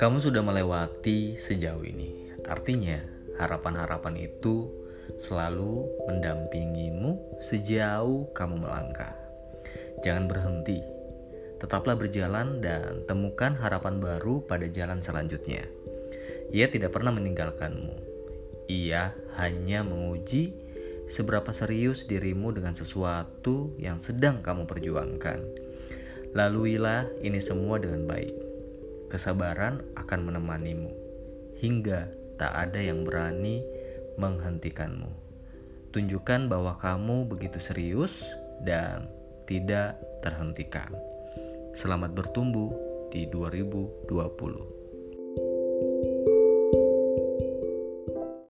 Kamu sudah melewati sejauh ini. Artinya, harapan-harapan itu selalu mendampingimu sejauh kamu melangkah. Jangan berhenti. Tetaplah berjalan dan temukan harapan baru pada jalan selanjutnya. Ia tidak pernah meninggalkanmu. Ia hanya menguji seberapa serius dirimu dengan sesuatu yang sedang kamu perjuangkan. Laluilah ini semua dengan baik. Kesabaran akan menemanimu hingga tak ada yang berani menghentikanmu. Tunjukkan bahwa kamu begitu serius dan tidak terhentikan. Selamat bertumbuh di 2020.